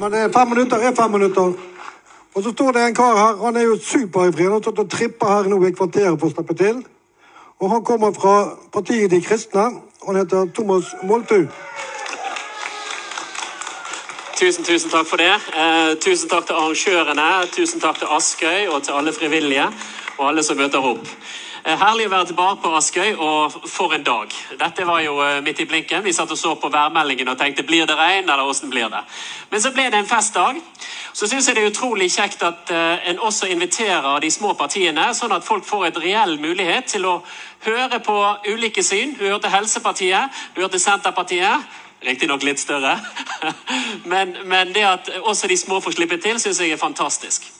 Men det er fem minutter er fem minutter. Og så står det en kar her, han er jo superivrig. Han har stått og trippa her nå i kvarteret for å slippe til. Og han kommer fra partiet De kristne. Han heter Thomas Moltu. Tusen, tusen takk for det. Eh, tusen takk til arrangørene, tusen takk til Askøy og til alle frivillige og alle som møter opp. Eh, herlig å være tilbake på Askøy, og for en dag. Dette var jo eh, midt i blinken. Vi satt og så på værmeldingen og tenkte blir det regn, eller åssen blir det? Men så ble det en festdag. Så syns jeg det er utrolig kjekt at eh, en også inviterer de små partiene, sånn at folk får et reell mulighet til å høre på ulike syn. Du hørte Helsepartiet, du hørte Senterpartiet. Riktignok litt større. men, men det at også de små får slippe til, syns jeg er fantastisk.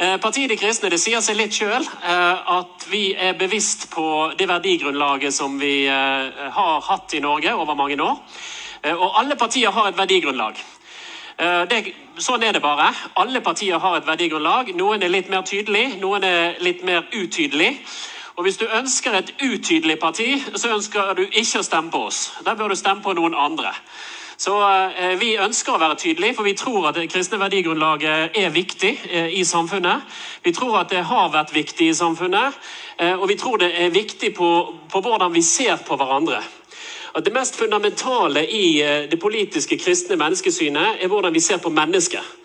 Eh, Partiet De kristne det sier seg litt sjøl at vi er bevisst på det verdigrunnlaget som vi eh, har hatt i Norge over mange år. Eh, Og alle partier har et verdigrunnlag. Eh, Det, sånn er det bare. Alle partier har et verdigrunnlag. Noen er litt mer tydelig, noen er litt mer utydelig. Og Hvis du ønsker et utydelig parti, så ønsker du ikke å stemme på oss. Da bør du stemme på noen andre. Så eh, Vi ønsker å være tydelige, for vi tror at det kristne verdigrunnlaget er viktig eh, i samfunnet. Vi tror at det har vært viktig i samfunnet, eh, og vi tror det er viktig på, på hvordan vi ser på hverandre. At Det mest fundamentale i det politiske kristne menneskesynet er hvordan vi ser på mennesket.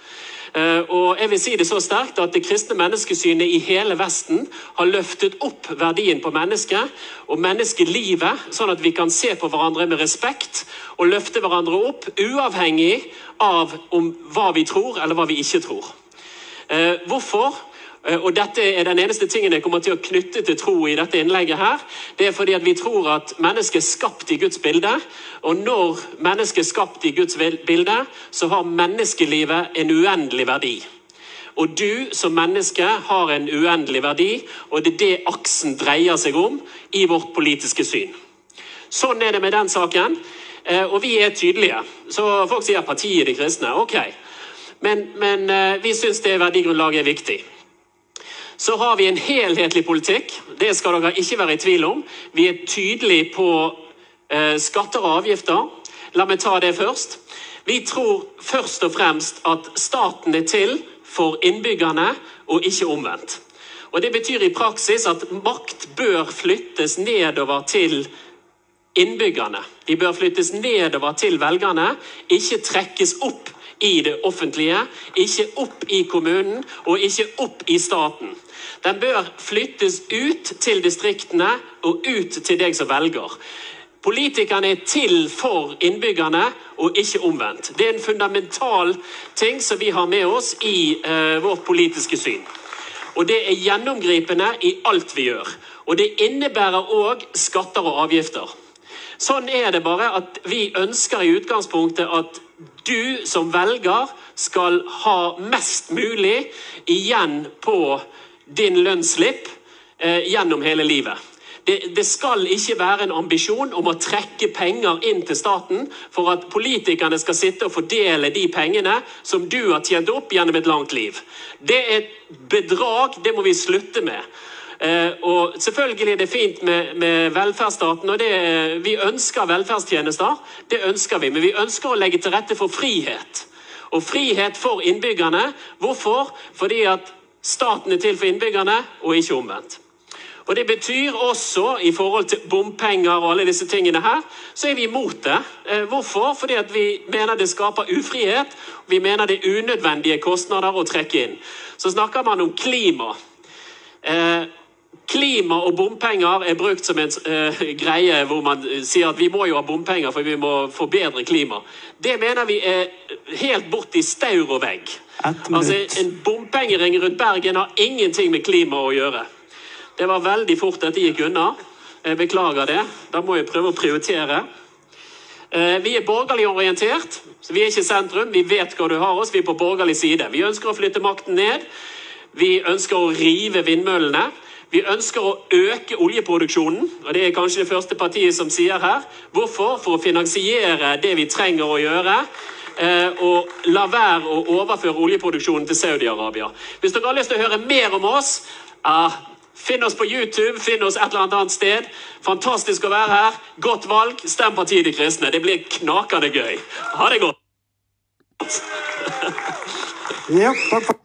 Eh, Og jeg vil si det så sterkt at Det kristne menneskesynet i hele Vesten har løftet opp verdien på mennesket og menneskelivet, sånn at vi kan se på hverandre med respekt og løfte hverandre opp, uavhengig av om hva vi tror eller hva vi ikke tror. Eh, Hvorfor? Eh, Og dette er den eneste tingen jeg kommer til å knytte til tro i dette innlegget her. Det er fordi at vi tror at mennesket er skapt i Guds bilde. Og når mennesket er skapt i Guds bilde, så har menneskelivet en uendelig verdi. Og du som menneske har en uendelig verdi, og det er det aksen dreier seg om i vårt politiske syn. Sånn er det med den saken. Eh, Og vi er tydelige. Så folk sier partiet De kristne. Ok. Men, men eh, vi syns det verdigrunnlaget er viktig. Så har vi en helhetlig politikk. Det skal dere ikke være i tvil om. Vi er tydelige på eh, skatter og avgifter. La meg ta det først. Vi tror først og fremst at staten er til for innbyggerne, og ikke omvendt. Og Det betyr i praksis at makt bør flyttes nedover til innbyggerne. De bør flyttes nedover til velgerne, ikke trekkes opp i det offentlige, ikke opp i kommunen og ikke opp i staten. Den bør flyttes ut til distriktene og ut til deg som velger. Politikerne er til for innbyggerne og ikke omvendt. Det er en fundamental ting som vi har med oss i uh, vårt politiske syn. Og det er gjennomgripende i alt vi gjør. Og det innebærer òg skatter og avgifter. Sånn er det bare at vi ønsker i utgangspunktet at du som velger skal ha mest mulig igjen på din lønnsslipp eh, gjennom hele livet. Det, det skal ikke være en ambisjon om å trekke penger inn til staten for at politikerne skal sitte og fordele de pengene som du har tjent opp gjennom et langt liv. Det er bedrag. Det må vi slutte med. Eh, og Selvfølgelig er det fint med, med velferdsstaten, og det, vi ønsker velferdstjenester. Det ønsker vi, men vi ønsker å legge til rette for frihet. Og frihet for innbyggerne. Hvorfor? Fordi at staten er til for innbyggerne, og ikke omvendt. Og Det betyr også, i forhold til bompenger og alle disse tingene her, så er vi imot det. Eh, Hvorfor? Fordi at vi mener det skaper ufrihet. Vi mener det er unødvendige kostnader å trekke inn. Så snakker man om klima. Eh, Klima og bompenger er brukt som en uh, greie hvor man eh, sier at vi må jo ha bompenger for vi må forbedre klima. Det mener vi er helt borti staur og vegg. Altså, En bompengering rundt Bergen har ingenting med klima å gjøre. Det var veldig fort dette gikk unna. Jeg beklager det. Da må jeg prøve å prioritere. Eh, Vi er borgerlig orientert, så vi er ikke sentrum. Vi vet hva du har oss. Vi er på borgerlig side. Vi ønsker å flytte makten ned. Vi ønsker å rive vindmøllene. Vi ønsker å øke oljeproduksjonen, og det er kanskje det første partiet som sier her. Hvorfor? For å finansiere det vi trenger å gjøre. eh, Og la være å overføre oljeproduksjonen til Saudi-Arabia. Hvis dere har lyst til å høre mer om oss, ah, finn oss på YouTube, finn oss et eller annet sted. Fantastisk å være her. Godt valg. Stem partiet De kristne. Det blir knakende gøy. Ha det godt. Ja, takk for